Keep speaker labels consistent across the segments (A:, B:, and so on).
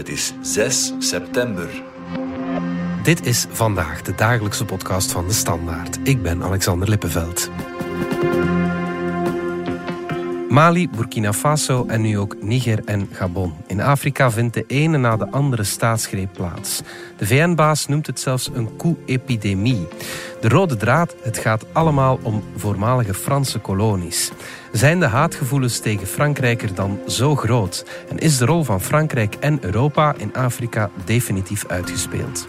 A: Het is 6 september.
B: Dit is vandaag de dagelijkse podcast van de Standaard. Ik ben Alexander Lippenveld. Mali, Burkina Faso en nu ook Niger en Gabon. In Afrika vindt de ene na de andere staatsgreep plaats. De VN-baas noemt het zelfs een koe-epidemie. De rode draad, het gaat allemaal om voormalige Franse kolonies. Zijn de haatgevoelens tegen Frankrijk er dan zo groot? En is de rol van Frankrijk en Europa in Afrika definitief uitgespeeld?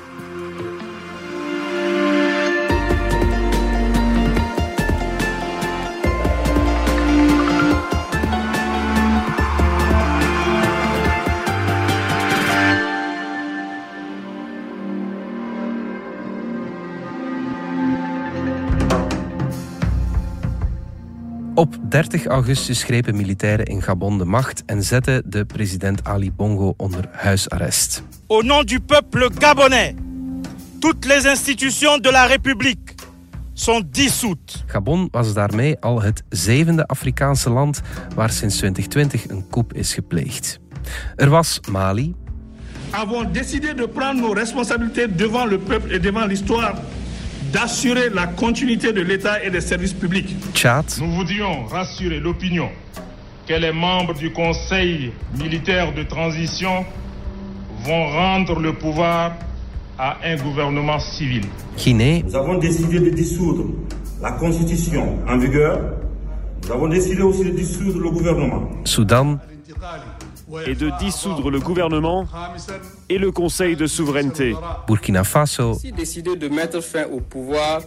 B: 30 augustus grepen militairen in Gabon de macht en zetten de president Ali Bongo onder huisarrest.
C: Au nom du peuple gabonais, toutes les institutions de la République sont dissoutes.
B: Gabon was daarmee al het zevende Afrikaanse land waar sinds 2020 een coup is gepleegd. Er was Mali.
D: Avons décidé de prendre nos responsabilités devant le peuple et devant l'histoire d'assurer la continuité de l'État et des services publics.
E: Nous voudrions rassurer l'opinion que les membres du Conseil militaire de transition vont rendre le pouvoir à un gouvernement civil.
B: Guinée.
F: Nous avons décidé de dissoudre la constitution en vigueur. Nous avons décidé aussi de dissoudre le gouvernement.
B: Soudan.
G: Et de dissoudre le gouvernement et le Conseil de souveraineté.
B: Burkina Faso.
H: décidé de mettre fin au pouvoir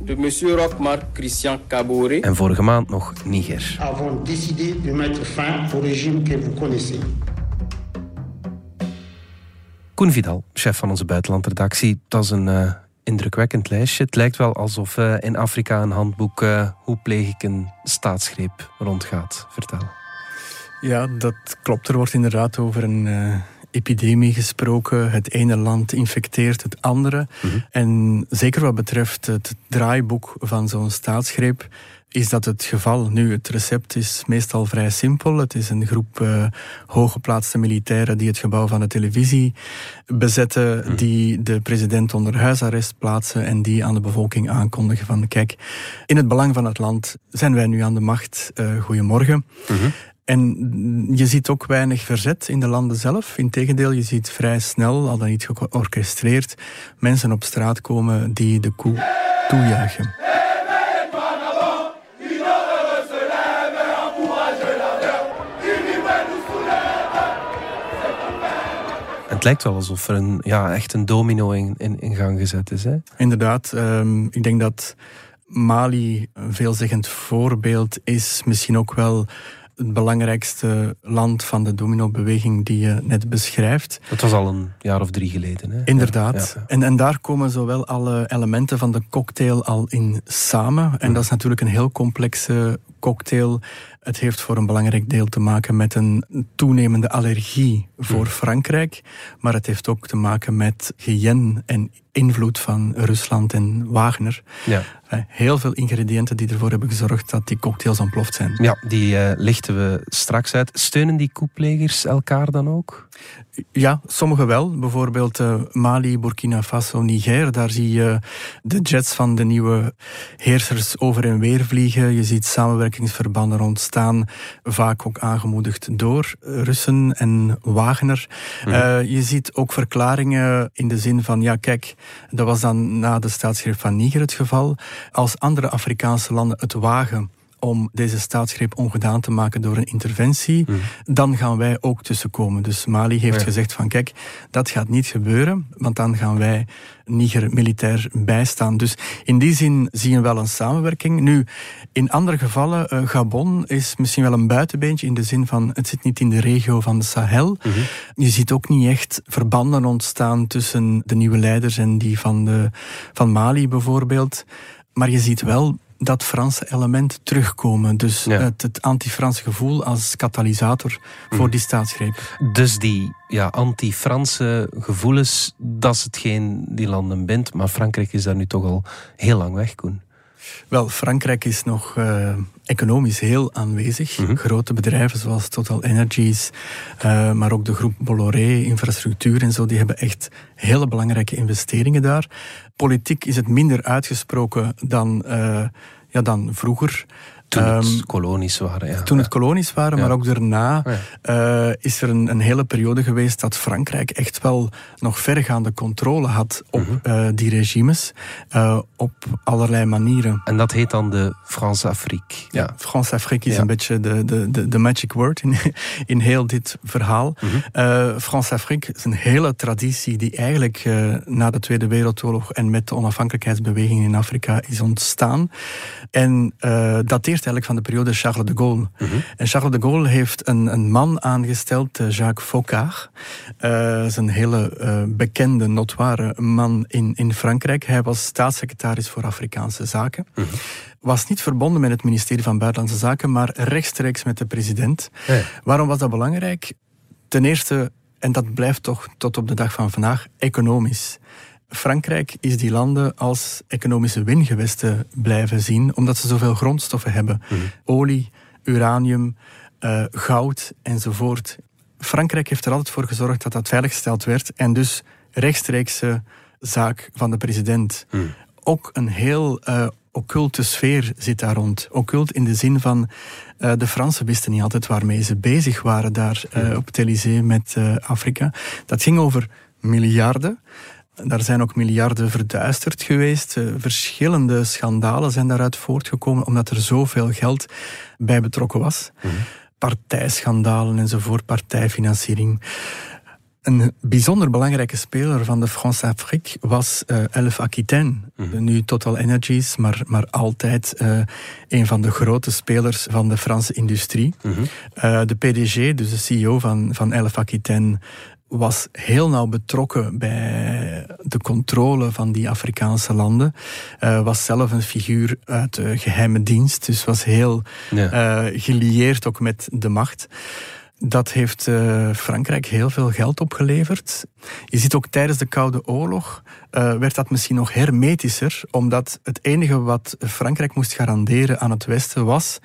H: de M. Rochmar Christian Caboret.
B: En vorige maand nog Niger.
I: avons décidé de mettre fin au régime que vous connaissez.
B: Koen Vidal, chef van onze buitenlandredactie. Dat is een eh, indrukwekkend lijstje. Het lijkt wel alsof eh, in Afrika een handboek eh, Hoe pleeg ik een staatsgreep rondgaat. Vertel.
J: Ja, dat klopt. Er wordt inderdaad over een uh, epidemie gesproken. Het ene land infecteert het andere. En zeker wat betreft het draaiboek van zo'n staatsgreep is dat het geval. Nu, het recept is meestal vrij simpel. Het is een groep uh, hooggeplaatste militairen die het gebouw van de televisie bezetten, die de president onder huisarrest plaatsen en die aan de bevolking aankondigen van kijk, in het belang van het land zijn wij nu aan de macht. Uh, goedemorgen. En je ziet ook weinig verzet in de landen zelf. Integendeel, je ziet vrij snel, al dan niet georchestreerd, mensen op straat komen die de koe toejuichen.
B: Het lijkt wel alsof er een, ja, echt een domino in, in, in gang gezet is. Hè?
J: Inderdaad, um, ik denk dat Mali een veelzeggend voorbeeld is. Misschien ook wel het belangrijkste land van de domino-beweging die je net beschrijft.
B: Dat was al een jaar of drie geleden. Hè?
J: Inderdaad.
B: Ja, ja.
J: En, en daar komen zowel alle elementen van de cocktail al in samen. En dat is natuurlijk een heel complexe cocktail. Het heeft voor een belangrijk deel te maken met een toenemende allergie voor Frankrijk. Maar het heeft ook te maken met gejen en invloed van Rusland en Wagner.
B: Ja.
J: Heel veel ingrediënten die ervoor hebben gezorgd dat die cocktails ontploft zijn.
B: Ja, die uh, lichten we straks uit. Steunen die koeplegers elkaar dan ook?
J: Ja, sommigen wel. Bijvoorbeeld uh, Mali, Burkina Faso, Niger. Daar zie je de jets van de nieuwe heersers over en weer vliegen. Je ziet samenwerkingsverbanden ontstaan, vaak ook aangemoedigd door Russen en Wagner. Mm -hmm. uh, je ziet ook verklaringen in de zin van, ja kijk, dat was dan na de staatsgreep van Niger het geval. Als andere Afrikaanse landen het wagen om deze staatsgreep ongedaan te maken door een interventie, mm. dan gaan wij ook tussenkomen. Dus Mali heeft ja. gezegd van kijk, dat gaat niet gebeuren, want dan gaan wij Niger militair bijstaan. Dus in die zin zie je wel een samenwerking. Nu, in andere gevallen, uh, Gabon is misschien wel een buitenbeentje in de zin van het zit niet in de regio van de Sahel.
B: Mhm.
J: Mm -hmm. Je ziet ook niet echt verbanden ontstaan tussen de nieuwe leiders en die van, de, van Mali bijvoorbeeld. Maar je ziet wel dat Franse element terugkomen. Dus
B: Ja.
J: het, het anti-Franse gevoel als katalysator voor die staatsgreep.
B: Dus die ja, anti-Franse gevoelens, dat is hetgeen die landen bindt. Maar Frankrijk is daar nu toch al heel lang weg, Koen.
J: Wel, Frankrijk is nog uh, economisch heel aanwezig. Mhm. Grote bedrijven zoals Total Energies, uh, maar ook de groep Bolloré, infrastructuur en zo, die hebben echt hele belangrijke investeringen daar. Politiek is het minder uitgesproken dan, uh, ja, dan vroeger.
B: Toen het um, kolonies waren, ja.
J: Toen het kolonies waren, maar ook daarna uh, is er een, een, hele periode geweest dat Frankrijk echt wel nog vergaande controle had op -hmm. uh, die regimes, uh, op allerlei manieren.
B: En dat heet dan de France-Afrique.
J: Ja, France-Afrique is een beetje de, de, de, de, magic word in, in heel dit verhaal. Mm -hmm. France-Afrique is een hele traditie die eigenlijk na de Tweede Wereldoorlog en met de onafhankelijkheidsbeweging in Afrika is ontstaan. En eigenlijk van de periode Charles de Gaulle. Mhm. En Charles de Gaulle heeft een, een man aangesteld, eh, Jacques Faucard. Uh, is een hele uh, bekende, notoire man in, in Frankrijk. Hij was staatssecretaris voor Afrikaanse zaken. Mhm. Was niet verbonden met het ministerie van Buitenlandse Zaken, maar rechtstreeks met de president. Waarom was dat belangrijk? Ten eerste, en dat blijft toch tot op de dag van vandaag, economisch. Frankrijk is die landen als economische wingewesten blijven zien, omdat ze zoveel grondstoffen hebben. Mhm. Olie, uranium, uh, goud enzovoort. Frankrijk heeft er altijd voor gezorgd dat dat veiliggesteld werd en dus rechtstreekse zaak van de president. Mhm. Ook een heel uh, occulte sfeer zit daar rond. Occult in de zin van uh, de Fransen wisten niet altijd waarmee ze bezig waren daar uh, op het Elysée met Afrika. Dat ging over miljarden. Daar zijn ook miljarden verduisterd geweest. Eh, verschillende schandalen zijn daaruit voortgekomen omdat er zoveel geld bij betrokken was. Mm Partijschandalen enzovoort, partijfinanciering. Een bijzonder belangrijke speler van de France-Afrique was uh, Elf Aquitaine. Mhm. Nu Total Energies, maar, maar altijd uh, een van de grote spelers van de Franse industrie. Mhm. uh, de PDG, dus de CEO van, van Elf Aquitaine, was heel nauw betrokken bij de controle van die Afrikaanse landen. Uh, was zelf een figuur uit de geheime dienst, dus was heel ja. uh, gelieerd ook met de macht. Dat heeft uh, Frankrijk heel veel geld opgeleverd. Je ziet ook tijdens de Koude Oorlog uh, werd dat misschien nog hermetischer, omdat het enige wat Frankrijk moest garanderen aan het Westen was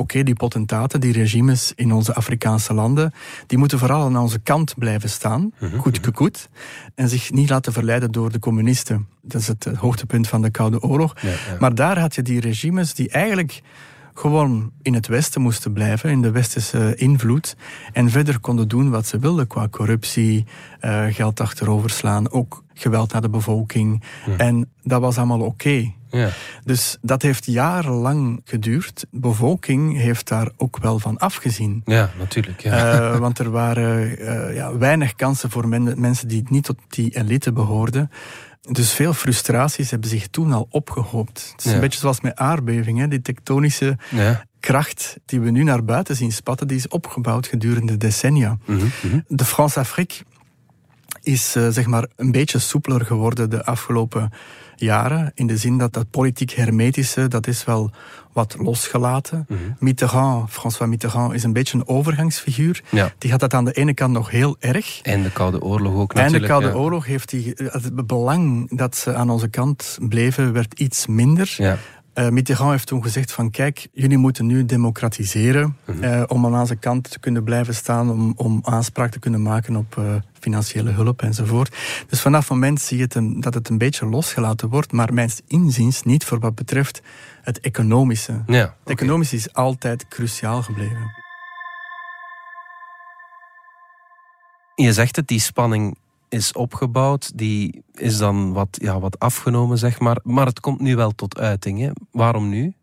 J: oké, die potentaten, die regimes in onze Afrikaanse landen, die moeten vooral aan onze kant blijven staan, mm goed gekoet, en zich niet laten verleiden door de communisten. Dat is het hoogtepunt van de Koude Oorlog. Ja, ja. Maar daar had je die regimes die eigenlijk gewoon in het Westen moesten blijven, in de westerse invloed, en verder konden doen wat ze wilden qua corruptie, uh, geld achteroverslaan, ook geweld naar de bevolking. Ja. En dat was allemaal oké. Okay. Ja. Dus dat heeft jarenlang geduurd. De bevolking heeft daar ook wel van afgezien.
B: Ja, natuurlijk. Ja.
J: Uh, want er waren uh, ja, weinig kansen voor men, mensen die niet tot die elite behoorden. Dus veel frustraties hebben zich toen al opgehoopt. Het is ja. een beetje zoals met aardbevingen, die tektonische ja. kracht die we nu naar buiten zien spatten, die is opgebouwd gedurende decennia. Mm -hmm. De France-Afrique is uh, zeg maar een beetje soepeler geworden de afgelopen jaren. In de zin dat dat politiek hermetische, dat is wel wat losgelaten. Mm -hmm. Mitterrand, François Mitterrand, is een beetje een overgangsfiguur. Ja. Die had dat aan de ene kant nog heel erg.
B: En de Koude Oorlog ook natuurlijk.
J: En de Koude ja. Oorlog heeft die, het belang dat ze aan onze kant bleven, werd iets minder. Ja. Uh, Mitterrand heeft toen gezegd van kijk, jullie moeten nu democratiseren -hmm. uh, om aan onze kant te kunnen blijven staan, om, om aanspraak te kunnen maken op uh, financiële hulp enzovoort. Dus vanaf het moment zie je het een, dat het een beetje losgelaten wordt, maar mijns inziens niet voor wat betreft het economische. Ja, okay. Het economische is altijd cruciaal gebleven.
B: Je zegt het, die spanning is opgebouwd, die is dan wat, ja, wat afgenomen, zeg maar. Maar het komt nu wel tot uiting. Hè? Waarom nu?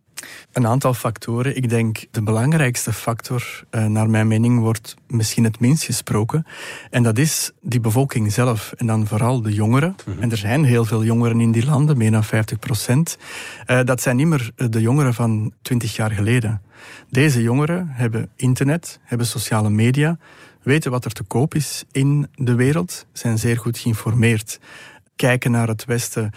J: Een aantal factoren. Ik denk de belangrijkste factor, uh, naar mijn mening, wordt misschien het minst gesproken. En dat is die bevolking zelf. En dan vooral de jongeren. Mm -hmm. En er zijn heel veel jongeren in die landen, meer dan 50 procent. Uh, dat zijn niet meer de jongeren van 20 jaar geleden. Deze jongeren hebben internet, hebben sociale media, weten wat er te koop is in de wereld, zijn zeer goed geïnformeerd, kijken naar het Westen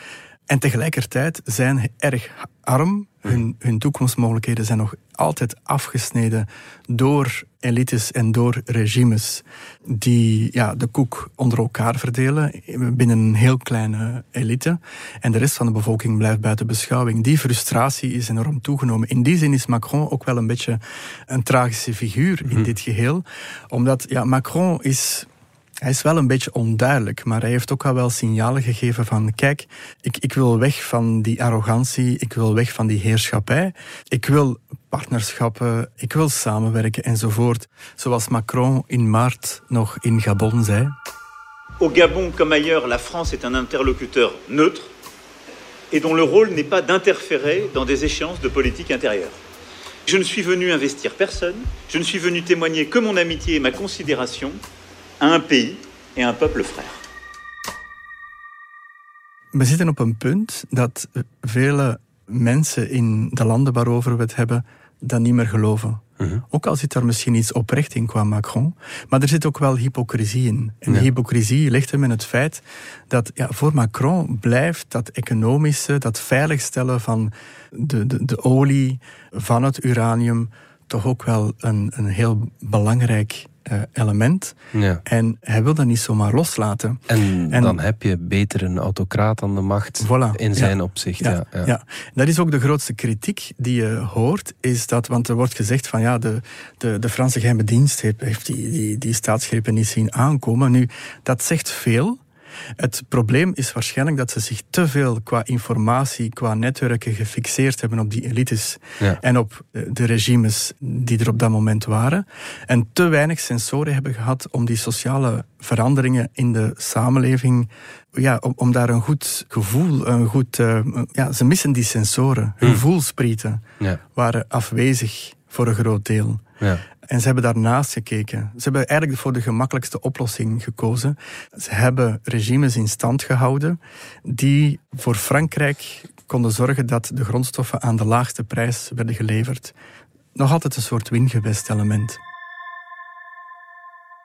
J: En tegelijkertijd zijn erg arm. Hun, hun toekomstmogelijkheden zijn nog altijd afgesneden door elites en door regimes die ja, de koek onder elkaar verdelen binnen een heel kleine elite. En de rest van de bevolking blijft buiten beschouwing. Die frustratie is enorm toegenomen. In die zin is Macron ook wel een beetje een tragische figuur in mhm. dit geheel. Omdat ja, Macron is hij is wel een beetje onduidelijk, maar hij heeft ook al wel signalen gegeven van kijk, ik, ik wil weg van die arrogantie, ik wil weg van die heerschappij, ik wil partnerschappen, ik wil samenwerken enzovoort. Zoals Macron in maart nog in Gabon zei.
K: Au Gabon comme ailleurs, la France est un interlocuteur neutre et dont le rôle n'est pas d'interférer dans des échéances de politique intérieure. Je ne suis venu investir personne, je ne suis venu témoigner que mon amitié et ma considération un pays et un peuple frère.
J: We zitten op een punt dat vele mensen in de landen waarover we het hebben dat niet meer geloven. Mhm. Ook al zit daar misschien iets oprecht in qua Macron, maar er zit ook wel hypocrisie in. En die hypocrisie ligt hem in het feit dat ja, voor Macron blijft dat economische, dat veiligstellen van de, de, de olie, van het uranium, toch ook wel een, een heel belangrijk uh, element. Ja. En hij wil dat niet zomaar loslaten.
B: En, dan heb je beter een autocraat aan de macht voilà, in zijn opzicht. Ja,
J: ja, ja, dat is ook de grootste kritiek die je hoort. Is dat, want er wordt gezegd van ja, de, de, de Franse geheime dienst heeft, heeft die, die, die staatsgrepen niet zien aankomen. Nu, dat zegt veel. Het probleem is waarschijnlijk dat ze zich te veel qua informatie, qua netwerken gefixeerd hebben op die elites en op eh, de regimes die er op dat moment waren. En te weinig sensoren hebben gehad om die sociale veranderingen in de samenleving ja, om, om daar een goed gevoel, een goed, uh, ja, ze missen die sensoren. Hun hmm. voelsprieten ja. waren afwezig voor een groot deel. Ja. En ze hebben daarnaast gekeken. Ze hebben eigenlijk voor de gemakkelijkste oplossing gekozen. Ze hebben regimes in stand gehouden die voor Frankrijk konden zorgen dat de grondstoffen aan de laagste prijs werden geleverd. Nog altijd een soort wingewest element.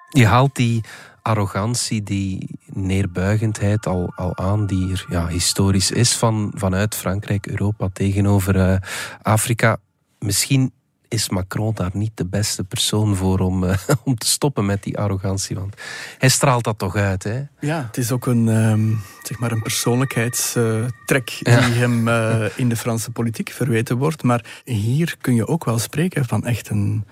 B: Je haalt die arrogantie, die neerbuigendheid al, al aan, die er ja, historisch is van, vanuit Frankrijk, Europa tegenover uh, Afrika. Misschien is Macron daar niet de beste persoon voor om, uh, om te stoppen met die arrogantie. Want hij straalt dat toch uit, hè?
J: Ja, het is ook een, um, zeg maar een persoonlijkheidstrek die hem uh, in de Franse politiek verweten wordt. Maar hier kun je ook wel spreken van echt een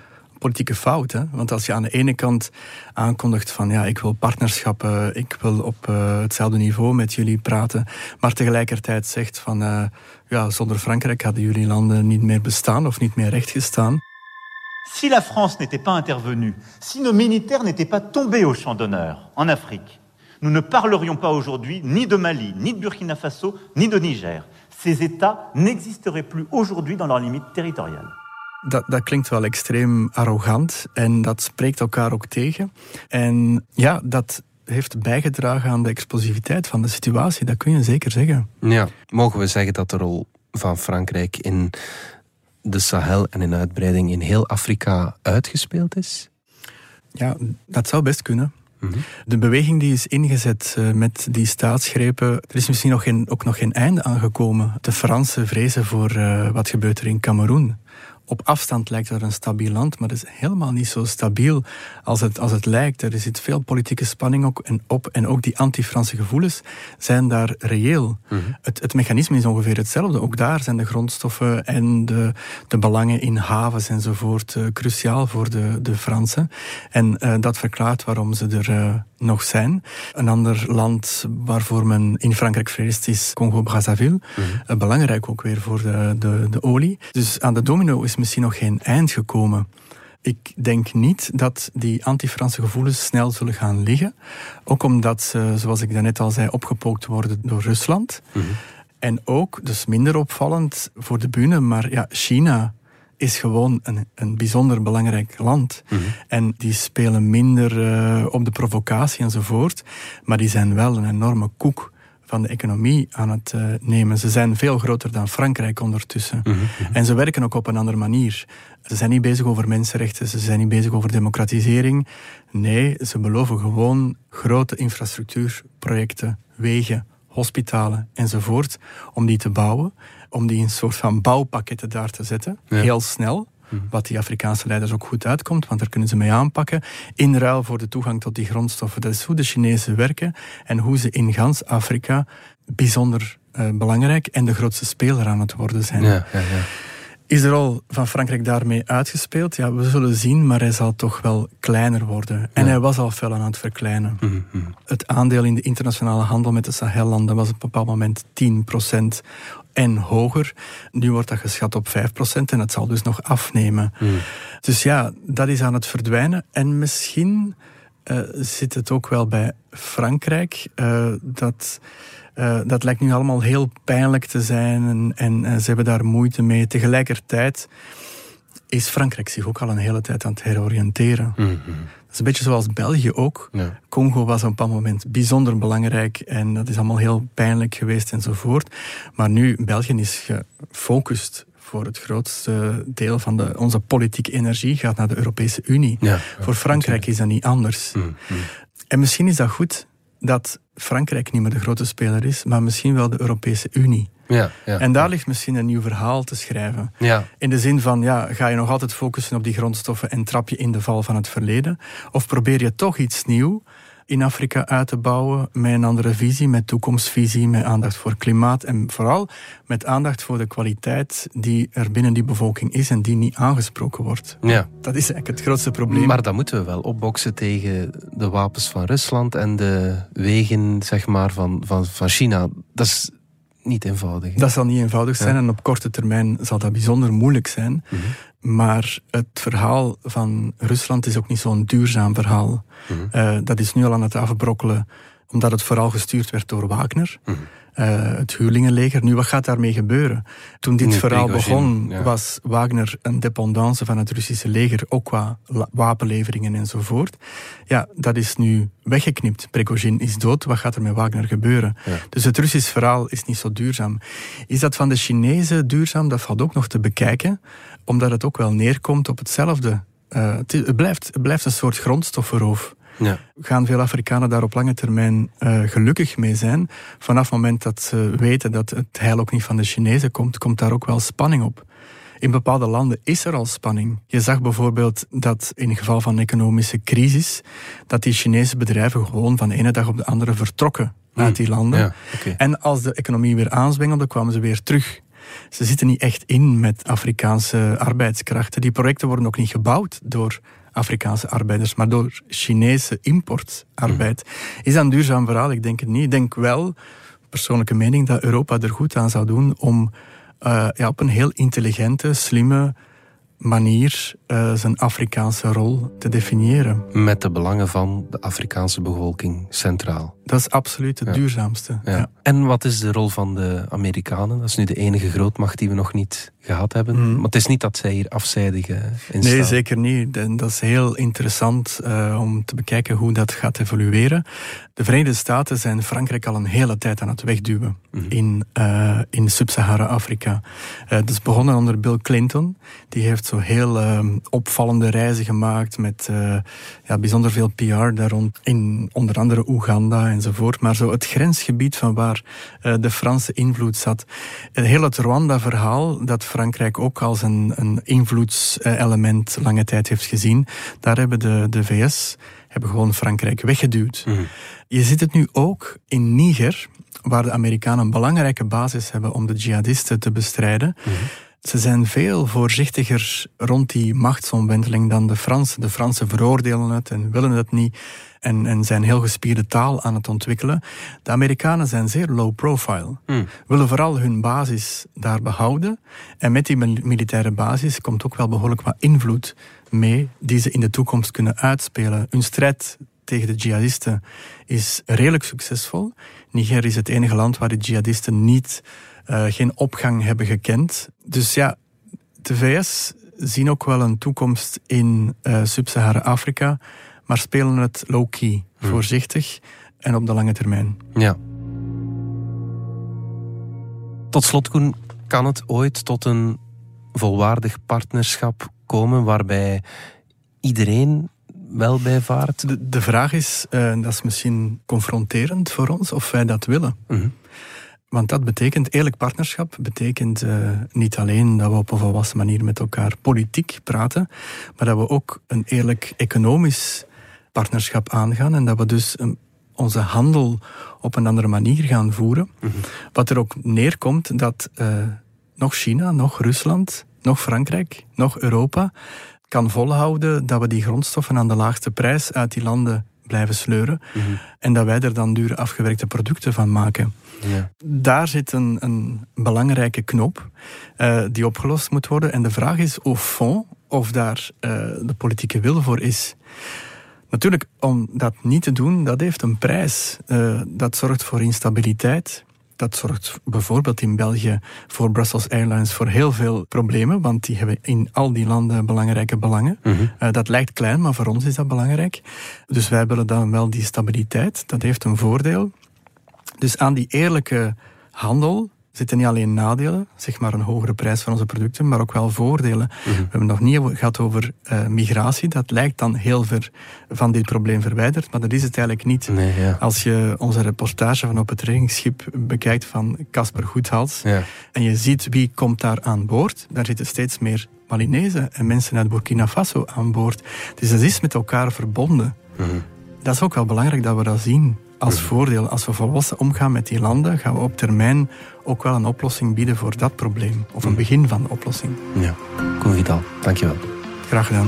J: politieke fout. Hè? Want als je aan de ene kant aankondigt van ja, ik wil partnerschappen, ik wil op uh, hetzelfde niveau met jullie praten, maar tegelijkertijd zegt van uh, ja, zonder Frankrijk hadden jullie landen niet meer bestaan of niet meer rechtgestaan.
L: Si la France n'était pas intervenue, si nos militaires n'étaient pas tombés au champ d'honneur en Afrique, nous ne parlerions pas aujourd'hui ni de Mali, ni de Burkina Faso, ni de Niger. Ces États n'existeraient plus aujourd'hui dans leurs limites territoriales.
J: Dat, dat klinkt wel extreem arrogant en dat spreekt elkaar ook tegen. En ja, dat heeft bijgedragen aan de explosiviteit van de situatie, dat kun je zeker zeggen.
B: Ja, mogen we zeggen dat de rol van Frankrijk in de Sahel en in uitbreiding in heel Afrika uitgespeeld is?
J: Ja, dat zou best kunnen. Mhm. De beweging die is ingezet eh, met die staatsgrepen, er is misschien nog geen, ook nog geen einde aangekomen. De Fransen vrezen voor uh, wat gebeurt er in Cameroen op afstand lijkt er een stabiel land, maar het is helemaal niet zo stabiel als het, als het lijkt. Er zit veel politieke spanning ook en op. En ook die anti-Franse gevoelens zijn daar reëel. Mhm. het, het mechanisme is ongeveer hetzelfde. Ook daar zijn de grondstoffen en de, de belangen in havens enzovoort uh, cruciaal voor de, de Fransen. En uh, dat verklaart waarom ze er uh, nog zijn. Een ander land waarvoor men in Frankrijk vreest is Congo-Brazzaville. Mm Belangrijk ook weer voor de, de, de olie. Dus aan de domino is misschien nog geen eind gekomen. Ik denk niet dat die anti-Franse gevoelens snel zullen gaan liggen. Ook omdat ze, zoals ik daarnet al zei, opgepookt worden door Rusland. Mhm. En ook, dus minder opvallend voor de bühne, maar ja, China is gewoon een, een bijzonder belangrijk land. Mhm. En die spelen minder uh, op de provocatie enzovoort. Maar die zijn wel een enorme koek van de economie aan het uh, nemen. Ze zijn veel groter dan Frankrijk ondertussen. Mhm, mhm. En ze werken ook op een andere manier. Ze zijn niet bezig over mensenrechten, ze zijn niet bezig over democratisering. Nee, ze beloven gewoon grote infrastructuurprojecten, wegen, hospitalen enzovoort, om die te bouwen, om die in een soort van bouwpakketten daar te zetten, heel snel. Mhm. Wat die Afrikaanse leiders ook goed uitkomt, want daar kunnen ze mee aanpakken. In ruil voor de toegang tot die grondstoffen. Dat is hoe de Chinezen werken en hoe ze in gans Afrika bijzonder uh, belangrijk en de grootste speler aan het worden zijn. Ja, ja, ja. Is de rol van Frankrijk daarmee uitgespeeld? Ja, we zullen zien, maar hij zal toch wel kleiner worden. En hij was al fel aan het verkleinen. Mm -hmm. Het aandeel in de internationale handel met de Sahellanden was op een bepaald moment 10% en hoger. Nu wordt dat geschat op 5% en het zal dus nog afnemen. Mm. Dus ja, dat is aan het verdwijnen. En misschien uh, zit het ook wel bij Frankrijk uh, dat uh, dat lijkt nu allemaal heel pijnlijk te zijn en, en, en, ze hebben daar moeite mee. Tegelijkertijd is Frankrijk zich ook al een hele tijd aan het heroriënteren. Mm -hmm. Dat is een beetje zoals België ook. Ja. Congo was op een bepaald moment bijzonder belangrijk en dat is allemaal heel pijnlijk geweest enzovoort. Maar nu, België is gefocust voor het grootste deel van de, onze politieke energie gaat naar de Europese Unie. Ja, voor Frankrijk is dat niet anders. Mm -hmm. En misschien is dat goed dat Frankrijk niet meer de grote speler is, maar misschien wel de Europese Unie. Ja, ja. En daar ligt misschien een nieuw verhaal te schrijven. Ja. In de zin van, ja, ga je nog altijd focussen op die grondstoffen en trap je in de val van het verleden? Of probeer je toch iets nieuws in Afrika uit te bouwen met een andere visie, met toekomstvisie, met aandacht voor klimaat en vooral met aandacht voor de kwaliteit die er binnen die bevolking is en die niet aangesproken wordt. Ja. Dat is eigenlijk het grootste probleem.
B: Maar dan moeten we wel opboksen tegen de wapens van Rusland en de wegen zeg maar, van, van, van China. Dat is niet eenvoudig.
J: Dat zal niet eenvoudig zijn en op korte termijn zal dat bijzonder moeilijk zijn. Mhm. Maar het verhaal van Rusland is ook niet zo'n duurzaam verhaal. Mhm. uh, dat is nu al aan het afbrokkelen, omdat het vooral gestuurd werd door Wagner. Mm uh, het huurlingenleger. Nu, wat gaat daarmee gebeuren? Toen dit verhaal begon, ja. was Wagner een dependance van het Russische leger, ook qua wapenleveringen enzovoort. Ja, dat is nu weggeknipt. Prigozhin is dood, wat gaat er met Wagner gebeuren? Ja. Dus het Russisch verhaal is niet zo duurzaam. Is dat van de Chinezen duurzaam? Dat valt ook nog te bekijken, omdat het ook wel neerkomt op hetzelfde. Uh, het, blijft, het blijft een soort grondstoffenroof. Ja. Gaan veel Afrikanen daar op lange termijn uh, gelukkig mee zijn? Vanaf het moment dat ze weten dat het heil ook niet van de Chinezen komt, komt daar ook wel spanning op. In bepaalde landen is er al spanning. Je zag bijvoorbeeld dat in het geval van een economische crisis, dat die Chinese bedrijven gewoon van de ene dag op de andere vertrokken uit hmm. die landen. Ja, okay. En als de economie weer aanzwengelde, kwamen ze weer terug. Ze zitten niet echt in met Afrikaanse arbeidskrachten. Die projecten worden ook niet gebouwd door Afrikaanse arbeiders, maar door Chinese importarbeid. Mm. Is dat een duurzaam verhaal? Ik denk het niet. Ik denk wel, persoonlijke mening, dat Europa er goed aan zou doen om uh, ja, op een heel intelligente, slimme manier uh, zijn Afrikaanse rol te definiëren.
B: Met de belangen van de Afrikaanse bevolking centraal.
J: Dat is absoluut het duurzaamste. Ja. Ja.
B: En wat is de rol van de Amerikanen? Dat is nu de enige grootmacht die we nog niet gehad hebben. Mm. Maar het is niet dat zij hier afzijdig uh, in
J: Nee, zeker niet. En dat is heel interessant uh, om te bekijken hoe dat gaat evolueren. De Verenigde Staten zijn Frankrijk al een hele tijd aan het wegduwen mm. in, uh, in Sub-Sahara-Afrika. dat is begonnen onder Bill Clinton. Die heeft zo heel ehm, opvallende reizen gemaakt met ja, bijzonder veel PR daar rond. In onder andere Oeganda enzovoort. Maar zo het grensgebied van waar de Franse invloed zat. heel het Rwanda-verhaal, dat Frankrijk ook als een, een invloedselement lange tijd heeft gezien. Daar hebben de, de VS hebben gewoon Frankrijk weggeduwd. Mm. Je ziet het nu ook in Niger, waar de Amerikanen een belangrijke basis hebben om de jihadisten te bestrijden. Mm. Ze zijn veel voorzichtiger rond die machtsomwenteling dan de Fransen. De Fransen veroordelen het en willen het niet en, en zijn heel gespierde taal aan het ontwikkelen. De Amerikanen zijn zeer low profile. Mm. Willen vooral hun basis daar behouden. En met die militaire basis komt ook wel behoorlijk wat invloed mee die ze in de toekomst kunnen uitspelen. Hun strijd tegen de jihadisten is redelijk succesvol. Niger is het enige land waar de jihadisten niet, uh, geen opgang hebben gekend. Dus ja, de VS zien ook wel een toekomst in uh, Sub-Sahara-Afrika maar spelen het low-key, hmm. voorzichtig en op de lange termijn.
B: Ja. Tot slot, Koen, kan het ooit tot een volwaardig partnerschap komen waarbij iedereen wel bij vaart?
J: De, de vraag is, uh, dat is misschien confronterend voor ons, of wij dat willen. Mm Want dat betekent, eerlijk partnerschap betekent uh, niet alleen dat we op een volwassen manier met elkaar politiek praten, maar dat we ook een eerlijk economisch partnerschap aangaan en dat we dus een, onze handel op een andere manier gaan voeren. Mm -hmm. Wat er ook neerkomt dat uh, nog China, nog Rusland, nog Frankrijk, nog Europa kan volhouden dat we die grondstoffen aan de laagste prijs uit die landen blijven sleuren. Mm -hmm. En dat wij er dan dure afgewerkte producten van maken. Ja. Daar zit een, een belangrijke knop uh, die opgelost moet worden. En de vraag is au fond of daar uh, de politieke wil voor is. Natuurlijk, om dat niet te doen, dat heeft een prijs. Uh, dat zorgt voor instabiliteit. Dat zorgt bijvoorbeeld in België voor Brussels Airlines voor heel veel problemen, want die hebben in al die landen belangrijke belangen. Mm -hmm. uh, dat lijkt klein, maar voor ons is dat belangrijk. Dus wij willen dan wel die stabiliteit. Dat heeft een voordeel. Dus aan die eerlijke handel zitten niet alleen nadelen, zeg maar een hogere prijs van onze producten, maar ook wel voordelen. -hmm. We hebben nog niet gehad over uh, migratie. Dat lijkt dan heel ver van dit probleem verwijderd, maar dat is het eigenlijk niet.
M: Nee, ja.
J: Als je onze reportage van op het reddingsschip bekijkt van Casper Goedhals ja. en je ziet wie komt daar aan boord, daar zitten steeds meer Malinezen en mensen uit Burkina Faso aan boord. Dus dat is met elkaar verbonden. -hmm. Dat is ook wel belangrijk dat we dat zien als voordeel. Als we volwassen omgaan met die landen, gaan we op termijn ook wel een oplossing bieden voor dat probleem. Of een begin van de oplossing.
M: Ja, Koen Vidal, dankjewel.
J: Graag gedaan.